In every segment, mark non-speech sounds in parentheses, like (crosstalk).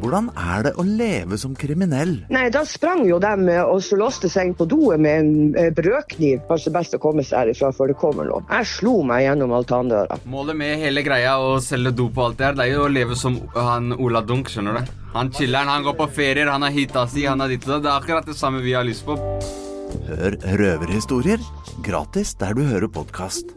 Hvordan er det å leve som kriminell? Nei, da sprang jo de eh, og så låste seg inn på doet med en eh, brødkniv. Kanskje best å komme seg herifra før det kommer noe. Jeg slo meg gjennom altandøra. Målet med hele greia å selge dop og alt det her, det er jo å leve som han Ola Dunk, skjønner du. Han chiller'n, han går på ferier, han har hita si, han har ditt og datt. Det er akkurat det samme vi har lyst på. Hør røverhistorier gratis der du hører podkast.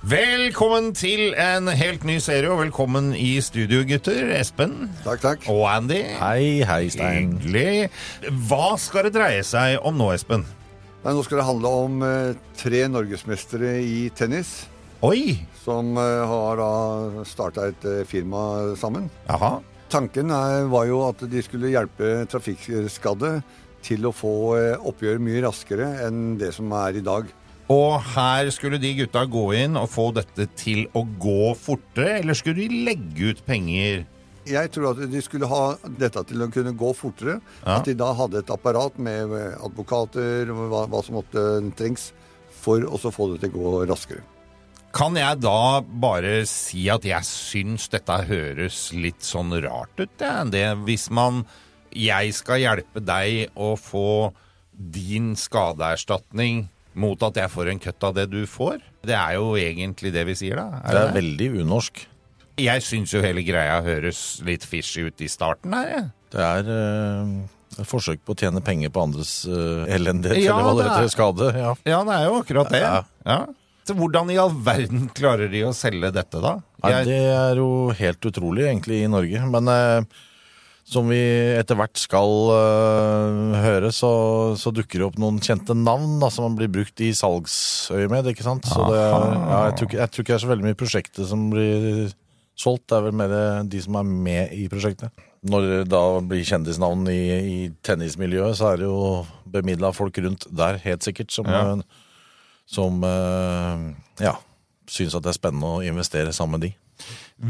Velkommen til en helt ny serie, og velkommen i studio, gutter. Espen Takk, takk. og Andy. Hei, hei, Stein. Hyggelig. Hva skal det dreie seg om nå, Espen? Nei, nå skal det handle om eh, tre norgesmestere i tennis. Oi! Som eh, har da starta et eh, firma sammen. Jaha. Tanken er, var jo at de skulle hjelpe trafikkskadde til å få eh, oppgjør mye raskere enn det som er i dag. Og her skulle de gutta gå inn og få dette til å gå fortere, eller skulle de legge ut penger? Jeg tror at de skulle ha dette til å kunne gå fortere. Ja. At de da hadde et apparat med advokater hva, hva som måtte trengs for å få det til å gå raskere. Kan jeg da bare si at jeg syns dette høres litt sånn rart ut, det hvis man Jeg skal hjelpe deg å få din skadeerstatning mot at jeg får en køtt av det du får? Det er jo egentlig det vi sier, da. Det er veldig unorsk. Jeg syns jo hele greia høres litt fishy ut i starten her, jeg. Det er øh, et forsøk på å tjene penger på andres øh, elendighet, Ja, eller hva det det er- heter, skade. Ja. Ja, det er jo akkurat det. Ja. Ja. Så hvordan i all verden klarer de å selge dette, da? Nei, Jeg- det er jo helt utrolig, egentlig, i Norge. Men eh, som vi etter hvert skal uh, høre, så, så dukker det opp noen kjente navn da, som blir brukt i salgsøyemed, ikke sant? Så det, ja, jeg, tror ikke, jeg tror ikke det er så veldig mye i prosjektet som blir solgt. Det er vel mer de som er med i prosjektet. Når det da blir kjendisnavn i, i tennismiljøet, så er det jo bemidla folk rundt der, helt sikkert, som, Ja. eh, som uh, ja, syns at det er spennende å investere sammen med de.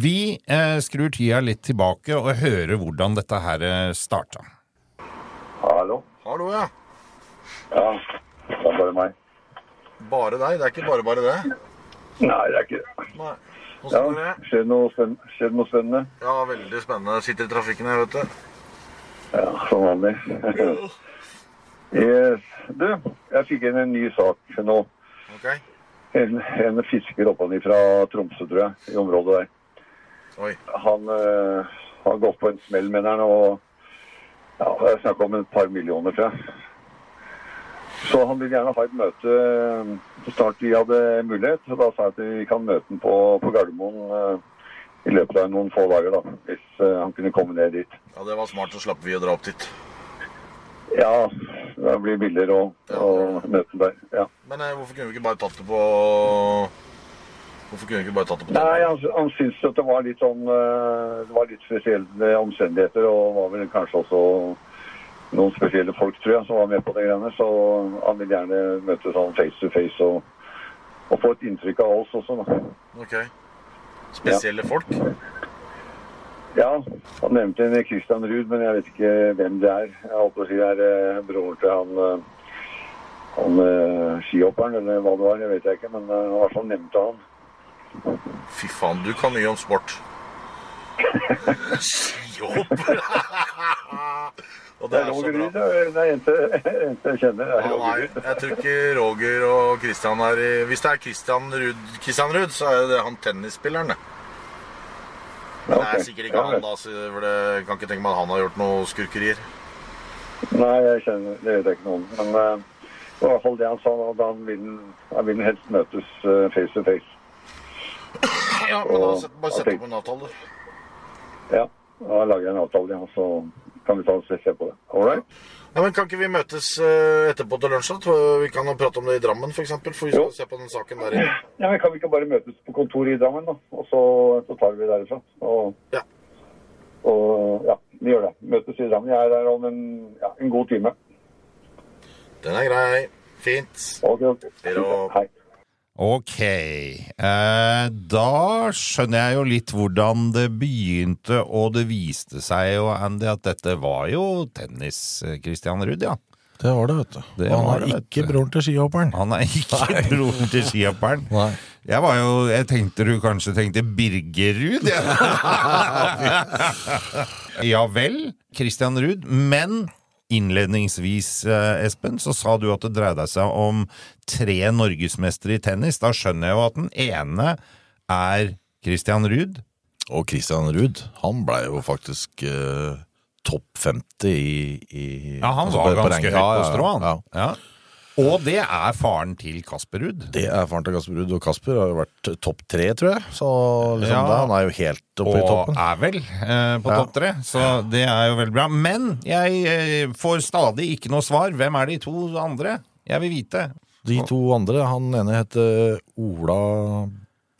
Vi eh, skrur tida litt tilbake og hører hvordan dette her eh, starta. Hallo? Hallo, ja. Ja, det er bare meg. Bare deg? Det er ikke bare bare det? Nei, det er ikke det. Nei. Ja, skjer det noe, skjer noe spennende? Ja, veldig spennende. Sitter i trafikken her, vet du. Ja, som vanlig. (laughs) yes. Du, jeg fikk inn en ny sak nå. Ok. En, en fisker fra Tromsø, tror jeg, i området der. Oi. Han eh, har gått på en smell, mener han, og ja, det er snakk om et par millioner, tror jeg. Så han vil gjerne ha et møte eh, så snart vi hadde mulighet. Og da sa jeg at vi kan møte ham på, på Gardermoen eh, i løpet av noen få dager, da. Hvis eh, han kunne komme ned dit. Ja, det var smart, så slapp vi å dra opp dit. Ja, det blir billigere å, å møte der. Ja. Men nei, hvorfor kunne vi ikke bare tatt det på Hvorfor kunne vi ikke bare tatt det på Nei, han, han syntes at det var litt sånn eh, Det var litt spesielle omstendigheter, og var vel kanskje også noen spesielle folk, tror jeg, som var med på det greiene. Så han vil gjerne møte sånn face to face og, og få et inntrykk av oss også. Da. Ok. Spesielle folk? Ja, han nevnte en Christian Ruud, men jeg vet ikke hvem det er. Jeg holdt på å si det er eh, broren til han, eh, han eh, skihopperen, eller hva det var, det vet jeg ikke. Men i hvert fall nevnte han. Fy faen, du kan mye om sport. (laughs) Skihopper! (laughs) Og Det er Roger Ruud. Det er en (laughs) jeg kjenner. er Ja, nei, jeg tror ikke Roger og Christian er i Hvis det er Christian Ruud, Christian Ruud så er det han tennisspilleren, det. Ja, Det er sikkert ikke han, da. For det kan ikke tenke meg at han har gjort noe skurkerier. Nei, jeg kjenner, det vet jeg ikke noe om. Men uh, det var i hvert fall det han sa. at Han vil, han vil helst møtes uh, face to face. Ja, men da set- bare sett opp en avtale. Ja, da lager jeg en avtale, ja, så kan vi ta og se se på det. All right? Ja, men Kan ikke vi møtes eh, etterpå til lunsj? Vi kan prate om det i Drammen, f.eks. For, eksempel, for vi skal Jo. se på den saken der inne. Ja, men Kan vi ikke bare møtes på kontoret i Drammen, da? Og så, så tar vi det derifra. Og, Ja. og ja, vi gjør det. Møtes i Drammen. Jeg er der om en, ja, en god time. Den er grei. Fint. Ok, ok. Hei. Ok. Eh, da skjønner jeg jo litt hvordan det begynte, og det viste seg jo, Andy, at dette var jo tennis, eh, Christian Ruud, ja. Det var det, vet du. Det Og han er det, ikke broren til skihopperen. Han er ikke (laughs) broren til skihopperen. Nei. Jeg var jo Jeg tenkte du kanskje tenkte Birgerud, ja. (laughs) ja vel, Christian Ruud. Men innledningsvis, eh, Espen, så sa du at det dreide seg om tre norgesmestere i tennis. Da skjønner jeg jo at den ene er Christian Ruud. Og Christian Ruud, han ble jo faktisk eh, topp 50 i, i Ja, han altså var ganske høyt på strå, han. Ja. Ja. Og det er faren til Kasper Ruud. Det er faren til Kasper Ruud, og Kasper har jo vært topp tre, tror jeg. Så liksom Ja. da, han er jo helt oppe i toppen. og er vel eh, på Ja. topp tre, så det er jo veldig bra. Men jeg eh, får stadig ikke noe svar. Hvem er de to andre? Jeg vil vite. De to andre, han ene heter Ola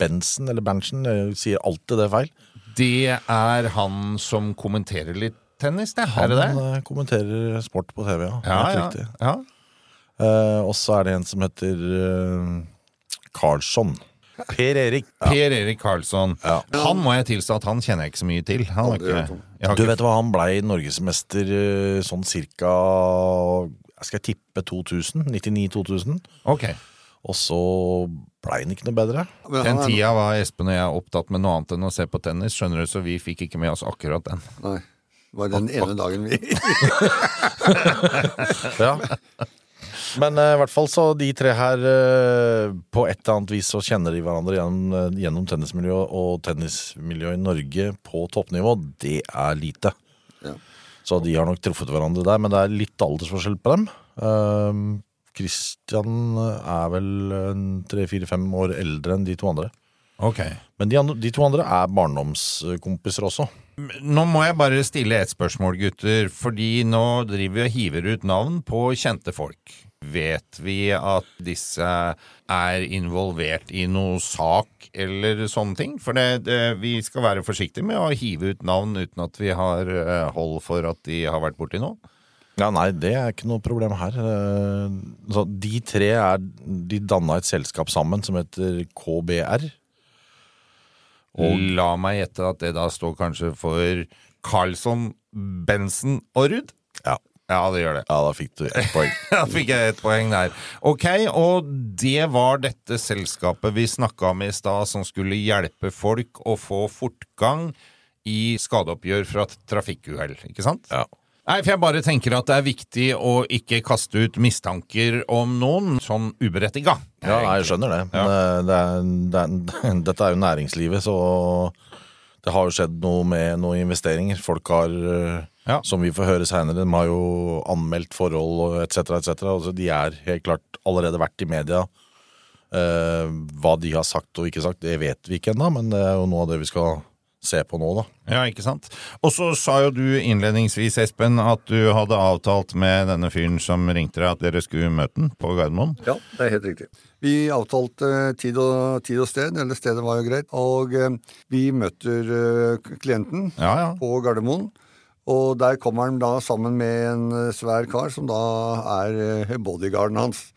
Bensen, eller Berntsen, jeg sier alltid det feil. Det er han som kommenterer litt tennis, det. Han er det det? eh, kommenterer sport på TV, ja. Ja, ja. Ja. Eh, og så er det en som heter uh, Karlsson. Per Erik. Per Erik Karlsson. Ja. Han må jeg tilstå at han kjenner jeg ikke så mye til. Ikke, Du vet hva, han blei norgesmester eh, sånn cirka Skal jeg tippe 2000? 99-2000. Okay. Og så blei han ikke noe bedre. Den tida var Espen og jeg opptatt med noe annet enn å se på tennis, skjønner du, så vi fikk ikke med oss akkurat den. Nei. Det var den ene dagen vi (laughs) Ja. Men uh, i hvert fall så de tre her uh, På et eller annet vis så kjenner de hverandre gjennom, uh, gjennom tennismiljøet, og tennismiljøet i Norge på toppnivå, det er lite. Ja. Så de har nok truffet hverandre der, men det er litt aldersforskjell på dem. Eh, Christian er vel tre-fire-fem år eldre enn de to andre. Okay. Men de, andre, de to andre er barndomskompiser også. Nå må jeg bare stille et spørsmål, gutter, fordi nå driver vi og hiver ut navn på kjente folk. Vet vi at disse er involvert i noe sak eller sånne ting? For det, det, vi skal være forsiktige med å hive ut navn uten at vi har eh, hold for at de har vært borti noe. Ja, Nei, det er ikke noe problem her. Eh, Så de tre er, de danna et selskap sammen som heter KBR. Og la meg gjette at det da står kanskje for Carlsson, Bensen og Ruud? Ja. Ja, det gjør det. Ja, da fikk du ett poeng. (laughs) Da fikk jeg et poeng der. Ok, og det var dette selskapet vi snakka om i stad, som skulle hjelpe folk å få fortgang i skadeoppgjør fra trafikkuhell, ikke sant? Ja. Nei, for jeg bare tenker at det er viktig å ikke kaste ut mistanker om noen sånn uberettiga. Ja, jeg skjønner det. Men eh, det er, det er, (laughs) dette er jo næringslivet, så det har jo skjedd noe med noen investeringer. Folk har, eh, Ja. som vi får høre seinere, de har jo anmeldt forhold etc., etc. Altså, de er helt klart allerede vært i media. Eh, hva de har sagt og ikke sagt, det vet vi ikke ennå, men det er jo noe av det vi skal se på nå, da. Ja, ikke sant? Og så sa jo du innledningsvis, Espen, at du hadde avtalt med denne fyren som ringte deg at dere skulle møte den på Gardermoen. Ja, det er helt riktig. Vi avtalte tid og, tid og sted, eller stedet var jo greit, og eh, vi møter eh, klienten Ja, ja. på Gardermoen. Og der kommer han da sammen med en eh, svær kar som da er eh, bodyguarden hans.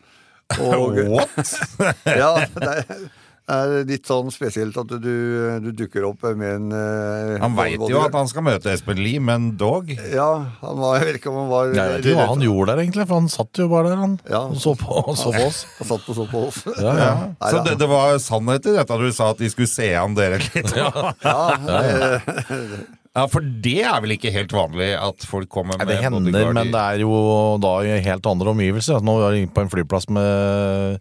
Og, (laughs) What? (laughs) ja, det er, er litt sånn spesielt at du, du dukker opp med en eh, Han veit jo at han skal møte Espen Lie, men dog. Ja, han var, jeg vet ikke om han var Jeg vet ikke hva han gjorde der, egentlig, for han satt jo bare der, han. Ja. Og så på, og så på oss. (laughs) Han satt og så på oss. Ja, ja. Nei, Så det, det var sannhet i dette du sa at de skulle se an dere litt? Ja, eh, Ja, for det er vel ikke helt vanlig at folk kommer med det hender, bodyguard men det er jo da i helt andre omgivelser. Nå er vi på en flyplass med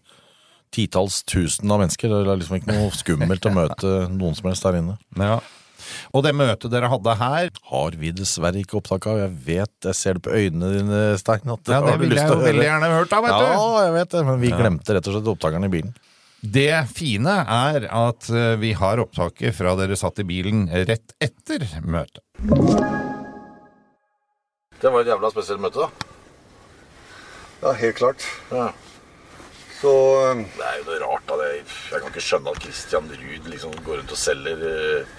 titalls tusen av mennesker. Det er liksom ikke noe skummelt å møte noen som helst der inne. Ja. Og det møtet dere hadde her Har vi dessverre ikke opptak av. Jeg vet, jeg ser det på øynene dine, Stein. Ja, det ville jeg jo veldig gjerne hørt av, vet du. Ja, jeg vet det, men vi glemte rett og slett opptakeren i bilen. Det fine er at eh, vi har opptaket fra dere satt i bilen rett etter møtet. Det var et jævla spesielt møte, da. ja, helt klart. Ja. Så eh, Det er jo noe rart da. det. Jeg kan ikke skjønne at Christian Ruud liksom går rundt og selger eh,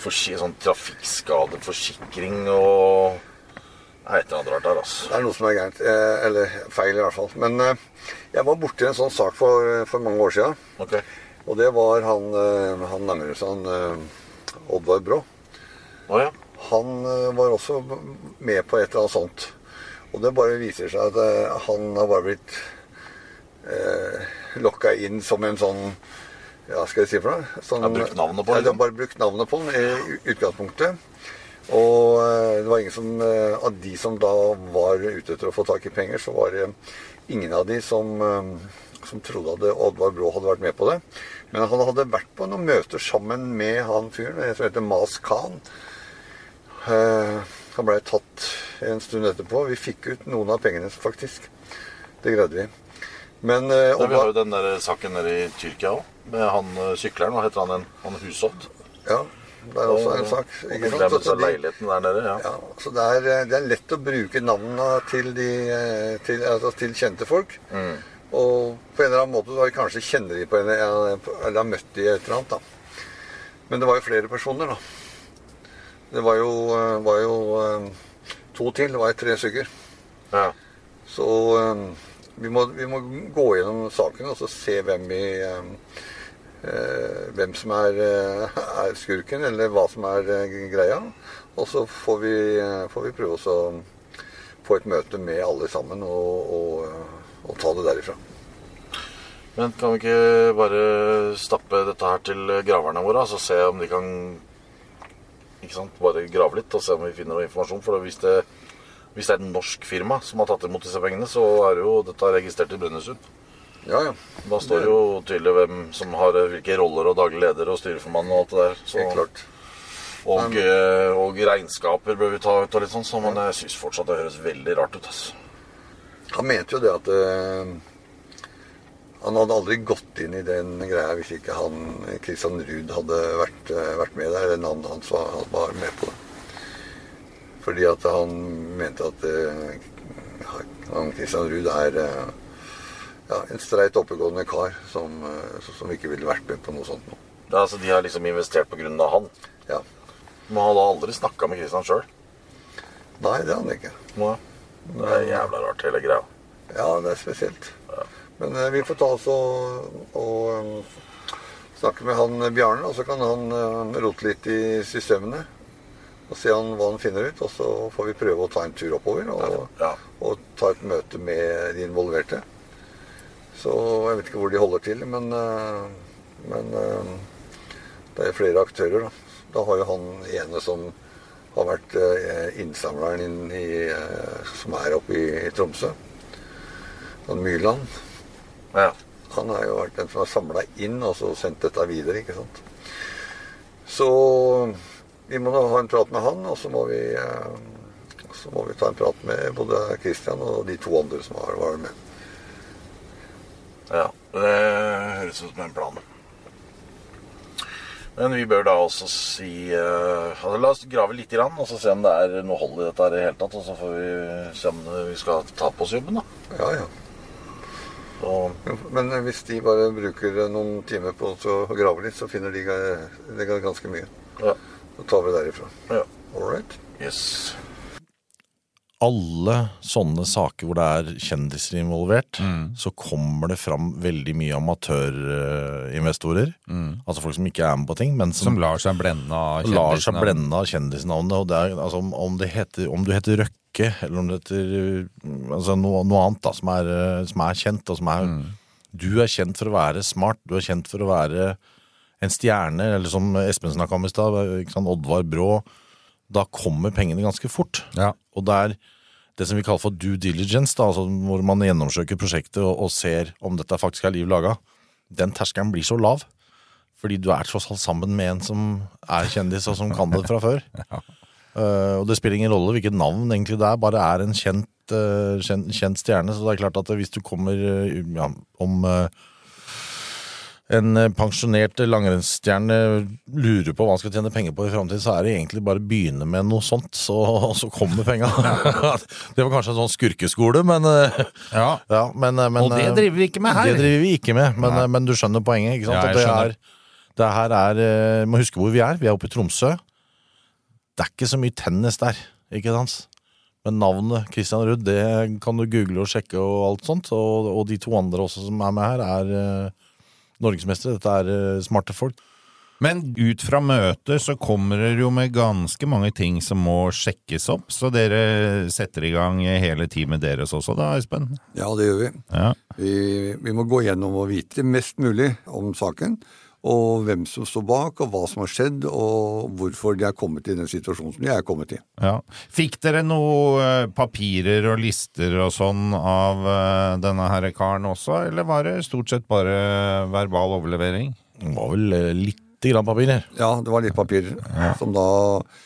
sånn trafikkskadeforsikring og Det er et eller annet rart der, altså. det er noe som er gærent. Eh, eller feil, i hvert fall. Men eh, jeg var borti en sånn sak for, for mange år siden. Okay. Og det var han, eh, han seg han Oddvar Brå. Oh, ja. Han eh, var også med på et eller annet sånt. Og det bare viser seg at eh, han har bare blitt eh, lokka inn som en sånn Ja, skal jeg si for noe? Sånn, Har brukt navnet på, Ja, de liksom? har bare brukt navnet på den i utgangspunktet. Og eh, det var ingen som eh, Av de som da var ute etter å få tak i penger, så var det ingen av de som, eh, som trodde at Oddvar Brå hadde vært med på det. Men han hadde vært på noen møter sammen med han fyren som heter Mas Khan. Han blei tatt en stund etterpå. Vi fikk ut noen av pengene, faktisk. Det greide vi. Men eh, vi har jo den der saken nede i Tyrkia òg, med han sykleren. Hva heter han igjen? Han Hushovd? ja, det er også en sak. Ikke sant? Så, Så de- der nede. Ja. Ja, så det er, eh, det er lett å bruke navnene til, de, eh, til, altså til kjente folk. Mm. Og på en eller annen måte har vi kanskje kjenner de på en, eller har møtt de et eller annet. da. Men det var jo flere personer, da. Det var jo, eh, var jo to til. Det var jo tre stykker. Ja. Så vi, må, vi må gå gjennom saken og så se hvem vi hvem som er, eh, er skurken, eller hva som er eh, greia. Og så får vi, eh, får vi prøve å få et møte med alle sammen og, og, eh, og ta det derifra. Men kan vi ikke bare stappe dette her til graverne våre, altså se om de kan ikke sant, bare grave litt og se om vi finner noe informasjon? For hvis det, hvis det er et norsk firma som har tatt imot disse pengene, så er jo dette registrert i Brønnøysund. Ja, ja. Da står det jo tydelig hvem som har hvilke roller og daglig leder og styreformann og alt det der. Så, Helt klart. og, eh, og regnskaper bør vi ta ut og litt sånn, så, men jeg syns fortsatt det høres veldig rart ut. Altså. Han mente jo det at eh, han hadde aldri gått inn i den greia hvis ikke han, Christian Ruud hadde vært, eh, vært med der, eller navnet hans var, var med på det. Fordi at han mente at eh, han Christian Ruud er ja, en streit oppegående kar som, eh, som ikke ville vært med på noe sånt nå. Ja, så de har liksom investert av han. Ja. Men han har aldri snakka med Kristian sjøl. Nei, det har han ikke. Det er jævla rart, hele greia. Ja, det er spesielt. Men eh, vi får ta oss og, og um, snakke med han Bjarne, og så kan han um, rote litt i systemene. Og se han, hva han finner ut. Og så får vi prøve å ta en tur oppover og, Ja. og ta et møte med de involverte. Så jeg vet ikke hvor de holder til, men, eh, men eh, det er flere aktører. Da. da har jo han ene som har vært eh, innsamleren inn i, som er oppe i, i Tromsø. Han Myrland. Ja. Han har jo vært den som har samla inn og så sendt dette videre, ikke sant. Så vi må da ha en prat med han, og så må vi, så må vi ta en prat med både Christian og de to andre som har vært med. Ja. Det høres ut som en plan. Men vi bør da også si uh, altså, La oss grave litt, grann, og så se om det er noe hold i dette her i det hele tatt. Og så får vi se om vi skal ta på oss jobben, da. Ja, ja. Så, Men hvis de bare bruker noen timer på å grave litt, så finner de ga- ganske mye. ja. Så tar vi derifra. ja. All right. Yes. Alle sånne saker hvor det er kjendiser involvert, så kommer det fram veldig mye amatørinvestorer. Altså folk som ikke er med på ting, men som, Som lar seg blende av kjendisnavnet. Og det er, altså, om, om, det heter, om du heter Røkke, eller om du heter altså, noe, noe annet da, som er, som er kjent, og som er Du er kjent for å være smart, du er kjent for å være en stjerne, eller som Espen snakka om i stad, Oddvar Brå. Da kommer pengene ganske fort. Ja. Og det er det som vi kaller for due diligence, da, altså hvor man gjennomsøker prosjektet og, og ser om dette faktisk er liv laga. Den terskelen blir så lav. Fordi du er tross alt sammen med en som er kjendis, og som kan det fra før. (laughs) Eh, og det spiller ingen rolle hvilket navn egentlig det er, bare er en kjent, uh, kjent, kjent stjerne. Så det er klart at hvis du kommer uh, ja, om eh, en eh, pensjonert langrennsstjerne lurer på hva han skal tjene penger på i framtiden, så er det egentlig bare å begynne med noe sånt, så, og (laughs) så kommer penga. (laughs) det var kanskje en sånn skurkeskole, men, eh, Ja. (laughs) ja, men, eh, men Og det eh, driver vi ikke med her. Det driver vi ikke med, men, eh, men du skjønner poenget. ikke sant? Ja, det er, det her er eh, Må huske hvor vi er. Vi er oppe i Tromsø. Det er ikke så mye tennis der, ikke sant? Men navnet Christian Ruud, det kan du google og sjekke og alt sånt. Og, og de to andre også som er med her, er norgesmestere. Dette er eh, smarte folk. Men ut fra møtet så kommer dere jo med ganske mange ting som må sjekkes opp, så dere setter i gang hele teamet deres også da, Espen? Ja, det gjør vi. Ja. Vi, vi må gå gjennom og vite mest mulig om saken. Og hvem som står bak, og hva som har skjedd, og hvorfor de er kommet i den situasjonen som de er kommet i. ja. Fikk dere noe eh, papirer og lister og sånn av eh, denne herre karen også, eller var det stort sett bare verbal overlevering? Det var vel eh, lite grann papirer. Ja, det var litt papir som da eh,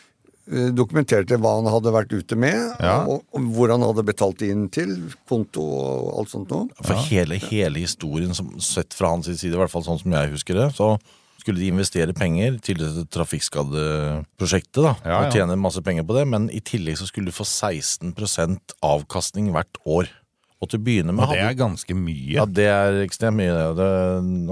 dokumenterte hva han hadde vært ute med, Ja. og, og hvor han hadde betalt inn til, konto og alt sånt noe. For hele, hele historien, som, sett fra hans side, i hvert fall sånn som jeg husker det, så skulle de investere penger til dette trafikkskadeprosjektet. da, Ja, ja. Og tjene masse penger på det, men i tillegg så skulle du få 16% avkastning hvert år. Og til å begynne med Og det er ganske mye. Ja, det er ekstremt mye. det. Det,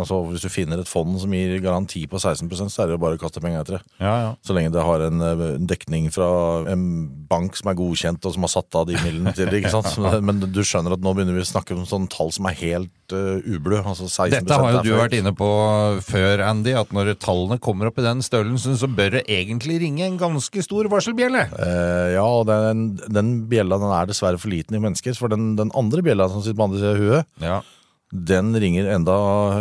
altså, hvis du finner et fond som gir garanti på 16% så er det jo bare å kaste penger etter det. Ja, ja. Så lenge det har en en, dekning fra en bank som er godkjent, og som har satt av de midlene til det. ikke (laughs) sant? Men- du skjønner at nå begynner vi å snakke om sånne tall som er helt uh, ublu. Altså 16 Dette har jo du vært inne på før, Andy, at når tallene kommer opp i den størrelsen, så bør det egentlig ringe en ganske stor varselbjelle. Uh, ja, og den, den bjella den er dessverre for liten i mennesker. For den, den andre bjella som sitter på andre siden av huet, Ja, den ringer enda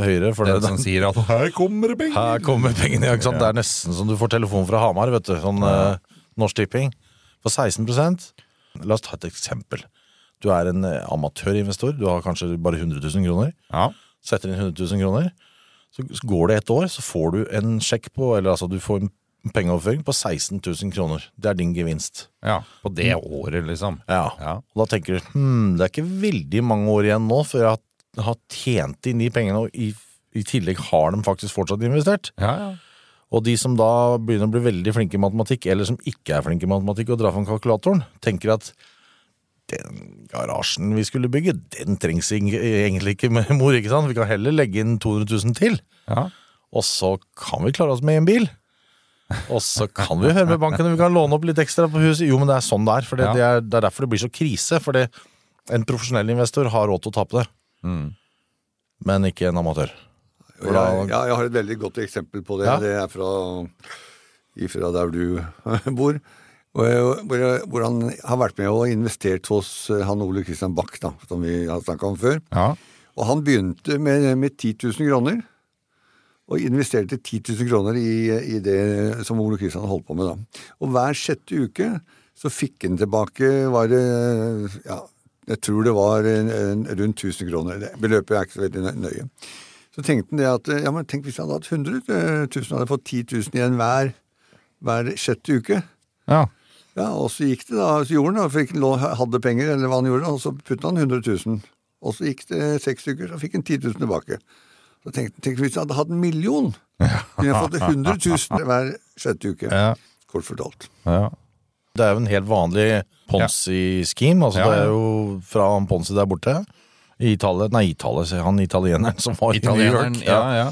høyere. For Den det- som (laughs) sier at 'her kommer pengene'. Her kommer pengene, ja, ikke sant? Det er nesten som du får telefon fra Hamar, vet du. Sånn eh, Norsk Tipping. For 16 La oss ta et eksempel. Du er en eh, amatørinvestor. Du har kanskje bare 100 000 kroner. Ja. Setter inn 100 000 kroner. Så så går det et år, så får du en sjekk på Eller altså, du får en pengeoverføring på 16 000 kroner. Det er din gevinst. ja, på det året, liksom. Ja. Ja. Og da tenker du hm, det er ikke veldig mange år igjen nå før jeg har, tjent inn de pengene, og i, i tillegg har de faktisk fortsatt investert. Ja, ja. Og de som da begynner å bli veldig flinke i matematikk, eller som ikke er flinke i matematikk og drar fram kalkulatoren, tenker at den garasjen vi skulle bygge, den trengs egentlig ikke med mor, ikke sant? Vi kan heller legge inn 200 000 til, ja. og så kan vi klare oss med en bil. Og så kan vi høre med banken om vi kan låne opp litt ekstra på huset. Jo, men det er sånn det er, for det, Ja. det, er, det er derfor det blir så krise. For en profesjonell investor har råd til å tape det, Mm. men ikke en amatør. Jeg, ja, jeg har et veldig godt eksempel på det. Ja. Det er fra, fra der du (laughs) bor. Hvor, han har vært med og investert hos eh, han Ole Kristian Bach, da, som vi har snakka om før. ja. Og han begynte med, med 10 000 kroner. Og investerte 10 000 kroner i, i det som Ole Kristian holdt på med. da. Og hver sjette uke så fikk han tilbake var det, ja, Jeg tror det var en, en, rundt 1000 kroner. Det Beløpet er ikke så veldig nøye. Så tenkte han det at ja, men tenk hvis han hadde hatt 100 000, hadde fått 10 000 igjen hver, hver sjette uke. ja. Ja, og så gikk det da, så gjorde han det, lå- hadde penger, eller hva han gjorde, og så puttet han 100 000. Og så gikk det seks uker, så fikk han 10 000 tilbake. Så tenkte jeg, hvis jeg hadde hatt en million, kunne jeg fått 100 000 hver sjette uke. Ja. Kort fortalt. ja. Det er jo en helt vanlig Ponzi-scheme. Altså, Det er jo fra Ponzi der borte. I Italia, nei, Italia, han italieneren som var i New York. ja, ja.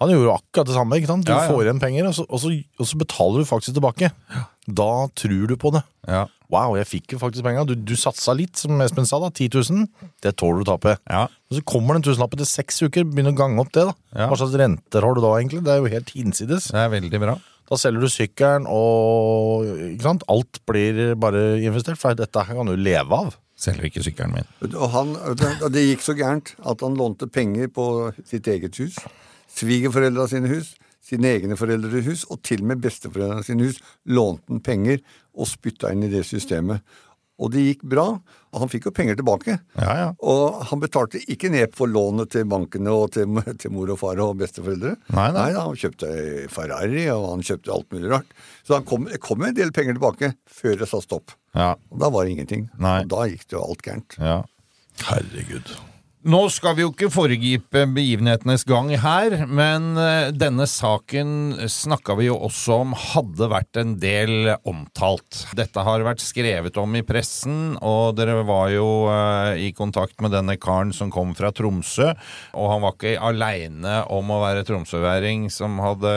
Han gjorde jo akkurat det samme. ikke sant? Du får igjen penger, og så, og, så, og så betaler du faktisk tilbake. Da tror du på det. ja. Wow, jeg fikk jo faktisk penga. Du, du satsa litt, som Espen sa, da. 10 000. Det tåler du å tape. Ja. Og så kommer den tusenlappen til seks uker. Begynner å gange opp det, da. Ja. Hva slags renter har du da, egentlig? Det er jo helt hinsides. Det er veldig bra. Da selger du sykkelen, og ikke sant? alt blir bare investert. For dette her kan du leve av. Selger ikke sykkelen min. Og, han, og det gikk så gærent at han lånte penger på sitt eget hus, svigerforeldra sine hus, sine egne foreldres hus, og til og med besteforeldrene sine hus lånte han penger og spytta inn i det systemet. Og det gikk bra. Han fikk jo penger tilbake. Ja, ja. Og han betalte ikke ned på lånet til bankene og til, (laughs) til mor og far og besteforeldre. Nei, nei. nei, Han kjøpte Ferrari, og han kjøpte alt mulig rart. Så han kom, kom en del penger tilbake før det sa stopp. Ja. Og da var det ingenting. Nei. Og da gikk det jo alt gærent. ja. Herregud. Nå skal vi jo ikke foregripe begivenhetenes gang her, men eh, denne saken snakka vi jo også om hadde vært en del omtalt. Dette har vært skrevet om i pressen, og dere var jo eh, i kontakt med denne karen som kom fra Tromsø. Og han var ikke aleine om å være tromsøværing som hadde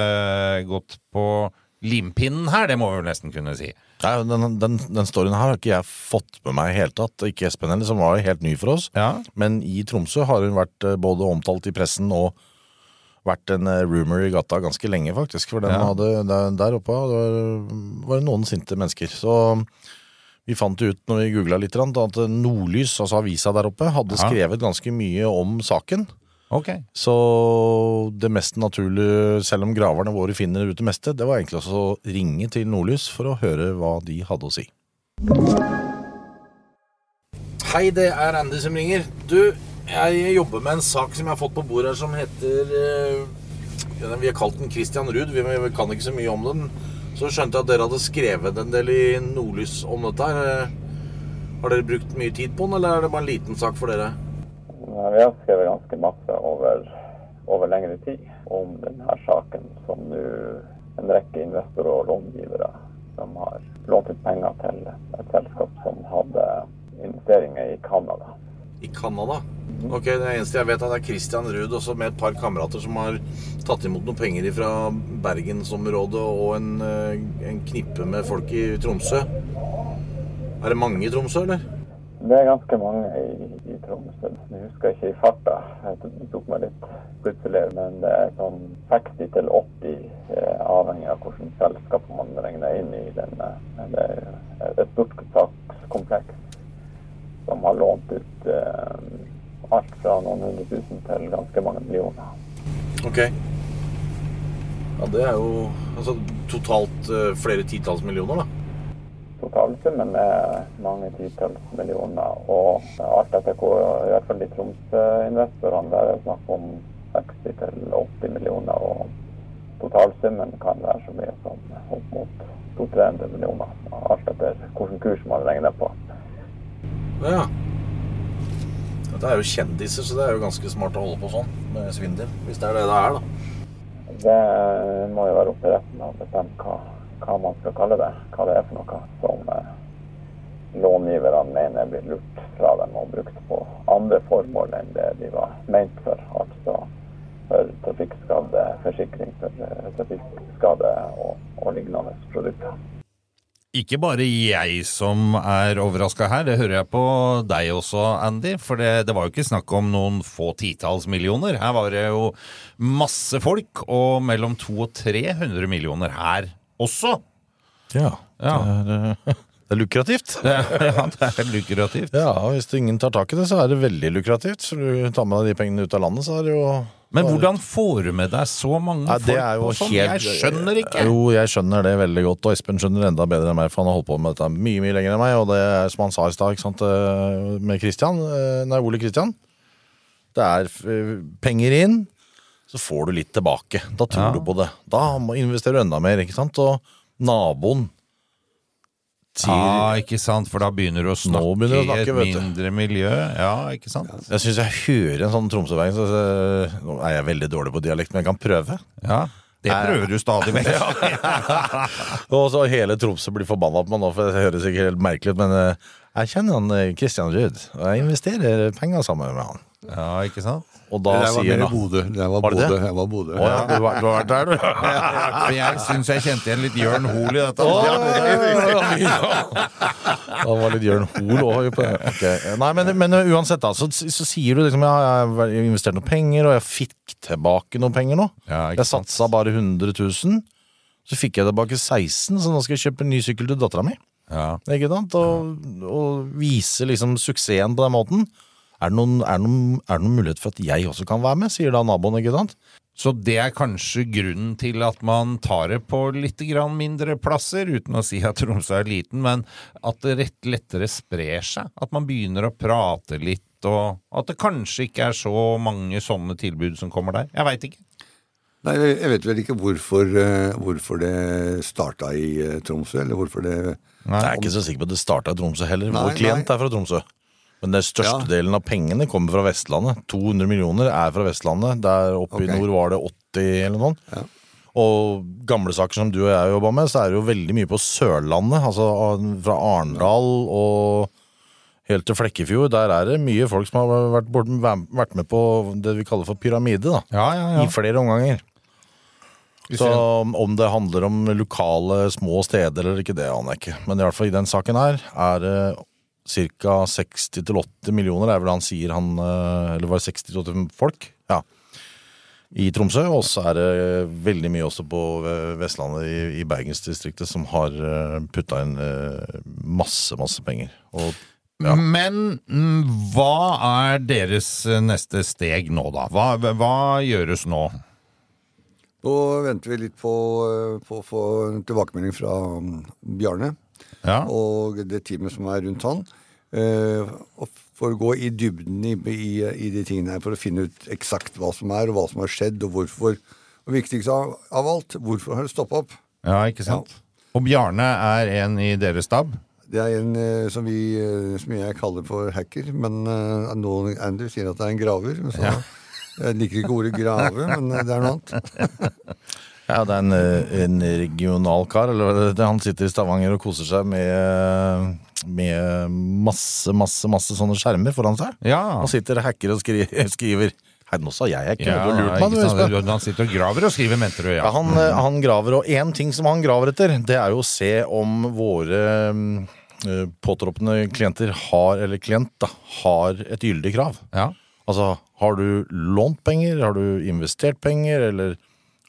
gått på limpinnen her, det må vi vel nesten kunne si. Nei, den, den, den storyen her har ikke jeg fått med meg i hele tatt. Ikke Espen heller, som var helt ny for oss. Ja. Men i Tromsø har hun vært eh, både omtalt i pressen og vært en eh, rumor i gata ganske lenge, faktisk. For den Ja. hadde, der, der oppe var, det noen sinte mennesker. Så vi fant ut når vi googla litt, at Nordlys, altså avisa der oppe, hadde Ja. skrevet ganske mye om saken. Ok. Så det mest naturlige, selv om graverne våre finner ut det meste, det var egentlig også å ringe til Nordlys for å høre hva de hadde å si. Hei, det er Andy som ringer. Du, jeg jobber med en sak som jeg har fått på bordet her som heter eh, Vi har kalt den Christian Ruud. Vi, vi kan ikke så mye om den. Så skjønte jeg at dere hadde skrevet en del i Nordlys om dette her. Har dere brukt mye tid på den, eller er det bare en liten sak for dere? Vi har skrevet ganske masse over, over lengre tid om denne saken, som nå en rekke investorer og långivere som har lånt ut penger til et selskap som hadde investeringer i Canada. I Canada? Ok, Det eneste jeg vet, er at det er Christian Ruud også med et par kamerater som har tatt imot noen penger fra Bergensområdet og en, eh, en knippe med folk i Tromsø. Er det mange i Tromsø, eller? Det er ganske mange i, i Tromsø. Jeg husker ikke i farta. Det tok meg litt plutselig. Men det er sånn 60 til 80, eh, avhengig av hvilket selskap man regner inn i denne. Det er et stort som har lånt ut eh, alt fra noen hundre tusen til ganske mange millioner. Ok. Ja, det er jo altså, totalt eh, flere titalls millioner, da. Totalsummen er mange titalls millioner. Og alt etter hvor, i hvert fall de Tromsø-investorene, der er det snakk om 60-80 millioner. Og totalsummen kan være så mye som opp mot 200-300 millioner. Alt etter hvilken kurs man regner på. Ja. Dette er jo kjendiser, så det er jo ganske smart å holde på sånn med svindel. Hvis det er det det er, da. Det må jo være opp til retten å bestemme hva, hva man skal kalle det. Hva det er for noe som eh, långiverne mener blir lurt fra dem og brukt på andre formål enn det de var ment for. Altså for trafikkskade, forsikring for eh, trafikkskade og, og lignende produkter. Ikke bare jeg som er overraska her, det hører jeg på deg også, Andy. For det, det var jo ikke snakk om noen få titalls millioner. Her var det jo masse folk, og mellom 200 og 300 millioner her også. Ja. Ja. Det, er, eh, (laughs) det er lukrativt. (laughs) Det, ja, (laughs) det er lukrativt. Ja, hvis ingen tar tak i det, så er det veldig lukrativt. Så du tar med deg de pengene ut av landet, så er det jo Men hvordan får du med deg så mange Nei, det folk og sånn? helt Jeg skjønner ikke. Jo, jeg skjønner det veldig godt, og Espen skjønner enda bedre enn meg, for han har holdt på med dette mye mye lenger enn meg, og det er som han sa i stad, eh, med Christian, eh, nei, Ole Kristian. Det er penger inn, så får du litt tilbake. Da tror Ja. du på det. Da må- investerer du enda mer, ikke sant, og naboen sier Ja, ikke sant, for da begynner du å snakke, du å snakke, i et vet du. mindre miljø. Ja, ikke sant? Jeg syns jeg hører en sånn tromsøværing, så nå er jeg veldig dårlig på dialekt, men jeg kan prøve. Ja, Det prøver du stadig vekk. (laughs) (laughs) Og så hele Tromsø blir forbanna på meg nå, for det høres ikke helt merkelig ut, men eh, jeg kjenner han eh, Christian Ruud, og jeg investerer penger sammen med han. Ja, ikke sant? Og da Det var sier mer han Bodø. Det var Var det det? Bodø. Jeg var Bodø. Å ja, du, har- du har vært der, du? (laughs) For jeg syns jeg kjente igjen litt Jørn Hoel i dette. Å, Det (laughs) var litt Jørn Hoel òg på det. Ok. Nei, men, men uansett, da, så, så sier du liksom ja, jeg har investert noen penger, og jeg fikk tilbake noen penger nå. Ja, jeg satsa bare 100 000, så fikk jeg tilbake 16, så nå skal jeg kjøpe en ny sykkel til dattera mi. Ja. Ikke sant? Og, og vise liksom suksessen på den måten. Er det, noen, er, det noen, er det noen mulighet for at jeg også kan være med, sier da naboen. ikke sant? Så det er kanskje grunnen til at man tar det på litt grann mindre plasser, uten å si at Tromsø er liten, men at det rett lettere sprer seg. At man begynner å prate litt, og at det kanskje ikke er så mange sånne tilbud som kommer der. Jeg veit ikke. Nei, jeg vet vel ikke hvorfor, eh, hvorfor det starta i eh, Tromsø, eller hvorfor det Jeg er ikke så sikker på at det starta i Tromsø heller. Nei, Vår klient nei. er fra Tromsø. Men den største Ja. delen av pengene kommer fra Vestlandet. 200 millioner er fra Vestlandet. Der oppe okay. i nord var det 80 eller noe sånt. Og gamle saker som du og jeg jobba med, så er det jo veldig mye på Sørlandet. Altså fra Arendal og helt til Flekkefjord. Der er det mye folk som har vært, bort, vært med på det vi kaller for pyramide. da. Ja, ja, ja. I flere omganger. Så om det handler om lokale små steder eller ikke, det aner jeg ikke. Men i hvert fall i den saken her er det ca. 60-80 millioner, er vel det han sier han eh, Eller var det 60-80 folk? Ja. I Tromsø. Og så er det veldig mye også på eh, Vestlandet, i, i Bergensdistriktet, som har putta inn eh, masse, masse penger. Og ja. Men mm, hva er deres eh, neste steg nå, da? Hva, hva gjøres nå? Nå venter vi litt på, eh, på å få en tilbakemelding fra mm, Bjarne Ja. og det teamet som er rundt han. eh, for å gå i dybden i, i, i de tingene her, for å finne ut eksakt hva som er, og hva som har skjedd, og hvorfor. Og viktigst av, av alt, hvorfor har det stoppa opp? Ja, ikke sant? Og Bjarne er en i deres stab? Det er en eh, som, vi, eh, som jeg kaller for hacker, men uh, noen Andrew sier at det er en graver. Så Jeg liker ikke ordet grave, men det er noe annet. (laughs) Ja, det er en, eh, en regional kar. Eller er. han sitter i Stavanger og koser seg med, med masse, masse masse sånne skjermer foran seg. Ja. Han sitter og hacker og skri, (laughs) skriver Hei, nå sa jeg ikke Ja, lurt meg, du. Han sitter og graver og skriver, mente du? Ja, Ja. han, eh, han graver, og én ting som han graver etter, det er jo å se om våre eh, påtroppende klienter har, eller klient da, har et gyldig krav. Ja. Altså, har du lånt penger, har du investert penger, eller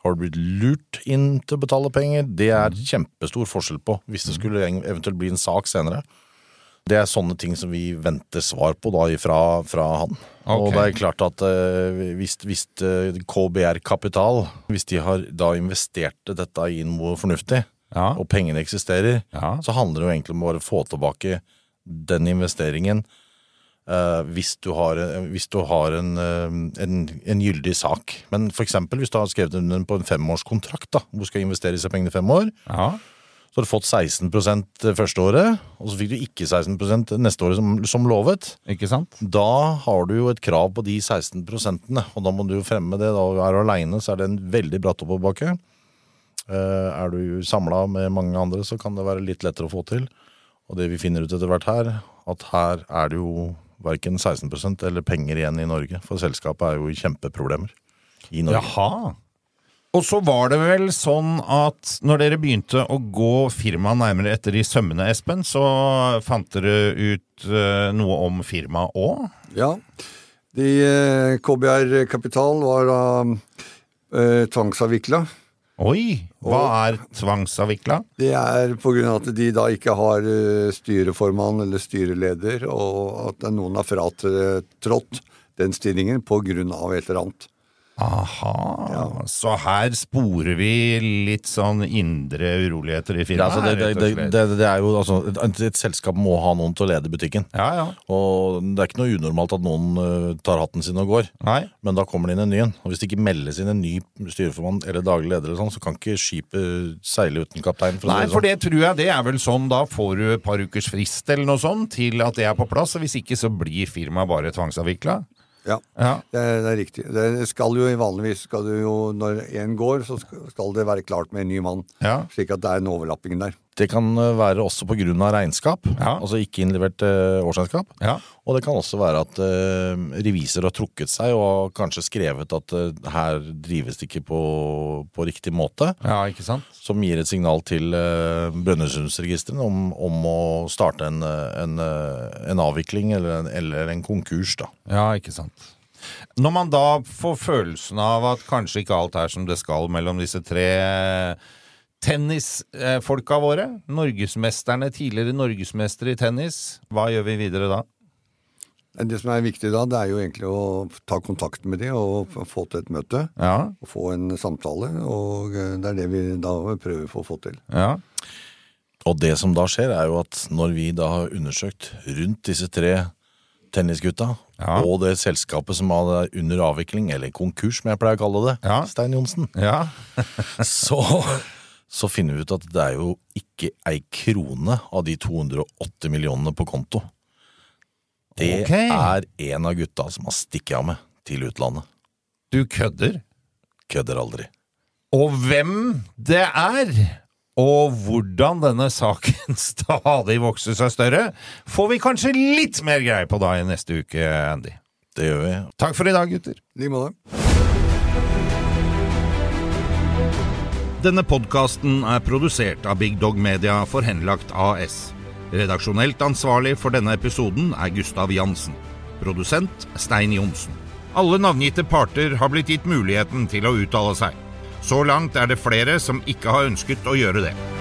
har du blitt lurt inn til å betale penger? Det er kjempestor forskjell på, hvis det skulle eventuelt bli en sak senere. Det er sånne ting som vi venter svar på da fra, fra han. Og det er klart at eh, hvis, hvis eh, KBR Kapital, hvis de har da investert dette i noe fornuftig, Ja. og pengene eksisterer, Ja. så handler det jo egentlig om å bare få tilbake den investeringen eh, hvis du har, hvis du har en, uh, en, en gyldig sak. Men for eksempel hvis du har skrevet under på en femårskontrakt, da, hvor du skal investere disse pengene i fem år, ja. så har du fått 16 det første året, og så fikk du ikke 16% neste året som, som lovet. Ikke sant? Da har du jo et krav på de 16% og da må du jo fremme det. Da er du aleine, så er det en veldig bratt oppoverbakke. Er du samla med mange andre, så kan det være litt lettere å få til. Og det vi finner ut etter hvert her, at her er det jo verken 16% eller penger igjen i Norge. For selskapet er jo i kjempeproblemer i Norge. Jaha. Og så var det vel sånn at når dere begynte å gå firmaet nærmere etter i sømmene, Espen, så fant dere ut eh, noe om firmaet òg? Ja. De, eh, KBR Kapital var da eh, tvangsavvikla. Oi! Hva er tvangsavvikla? Det er pga. at de da ikke har eh, styreformann eller styreleder, og at noen har fratrådt den stillingen pga. et eller annet. Aha. Så her sporer vi litt sånn indre uroligheter i Ja, altså det, det, det, det, er jo altså, et, et selskap må ha noen til å lede butikken. Ja, ja. Og det er ikke noe unormalt at noen uh, tar hatten sin og går. Nei. Men da kommer det inn en ny en. Og hvis det ikke meldes inn en ny styreformann eller daglig leder, eller sånn, så kan ikke skipet seile uten kaptein. For Nei, sånn. for det tror jeg det er vel sånn, da får du et par ukers frist eller noe sånt til at det er på plass, og hvis ikke så blir firmaet bare tvangsavvikla. Ja, Ja. Det, er, det er riktig. Det skal jo Vanligvis skal du jo, når én går, så skal skal det være klart med en ny mann. Ja. Slik at det er en overlapping der. Det kan eh, være også av regnskap, altså ikke innlevert eh, årsregnskap. Og det kan også være at eh, revisor har trukket seg og har kanskje skrevet at her drives det ikke på, på riktig måte. Ja, ikke sant? Som gir et signal til Brønnøysundregistrene om, om å starte en, en, en avvikling eller en, eller en konkurs, da. Ja, ikke sant. Når man da får følelsen av at kanskje ikke alt er som det skal mellom disse tre tennisfolka våre, norgesmesterne, tidligere norgesmestere i tennis, hva gjør vi videre da? Det som er viktig da, det er jo egentlig å ta kontakt med de og få til et møte. Ja. Og få en samtale, og eh, det er det vi da prøver for å få til. Ja. Og det som da skjer, er jo at når vi da har undersøkt rundt disse tre tennisgutta, og det selskapet som er under avvikling, eller konkurs, som jeg pleier å kalle det, Stein Johnsen, Ja. (laughs) så, så finner vi ut at det er jo ikke ei krone av de 280 millionene på konto. Det okay. er en av gutta som har stikket av med til utlandet. Du kødder? Kødder aldri. Og hvem det er, og hvordan denne saken (laughs) stadig vokser seg større, får vi kanskje litt mer greie på da i neste uke, Andy. Det gjør vi. Takk for i dag, gutter. I like måte. Denne podkasten er produsert av Big Dog Media for Henlagt AS. Redaksjonelt ansvarlig for denne episoden er Gustav Jansen. Produsent Stein Johnsen. Alle navngitte parter har blitt gitt muligheten til å uttale seg. Så langt er det flere som ikke har ønsket å gjøre det.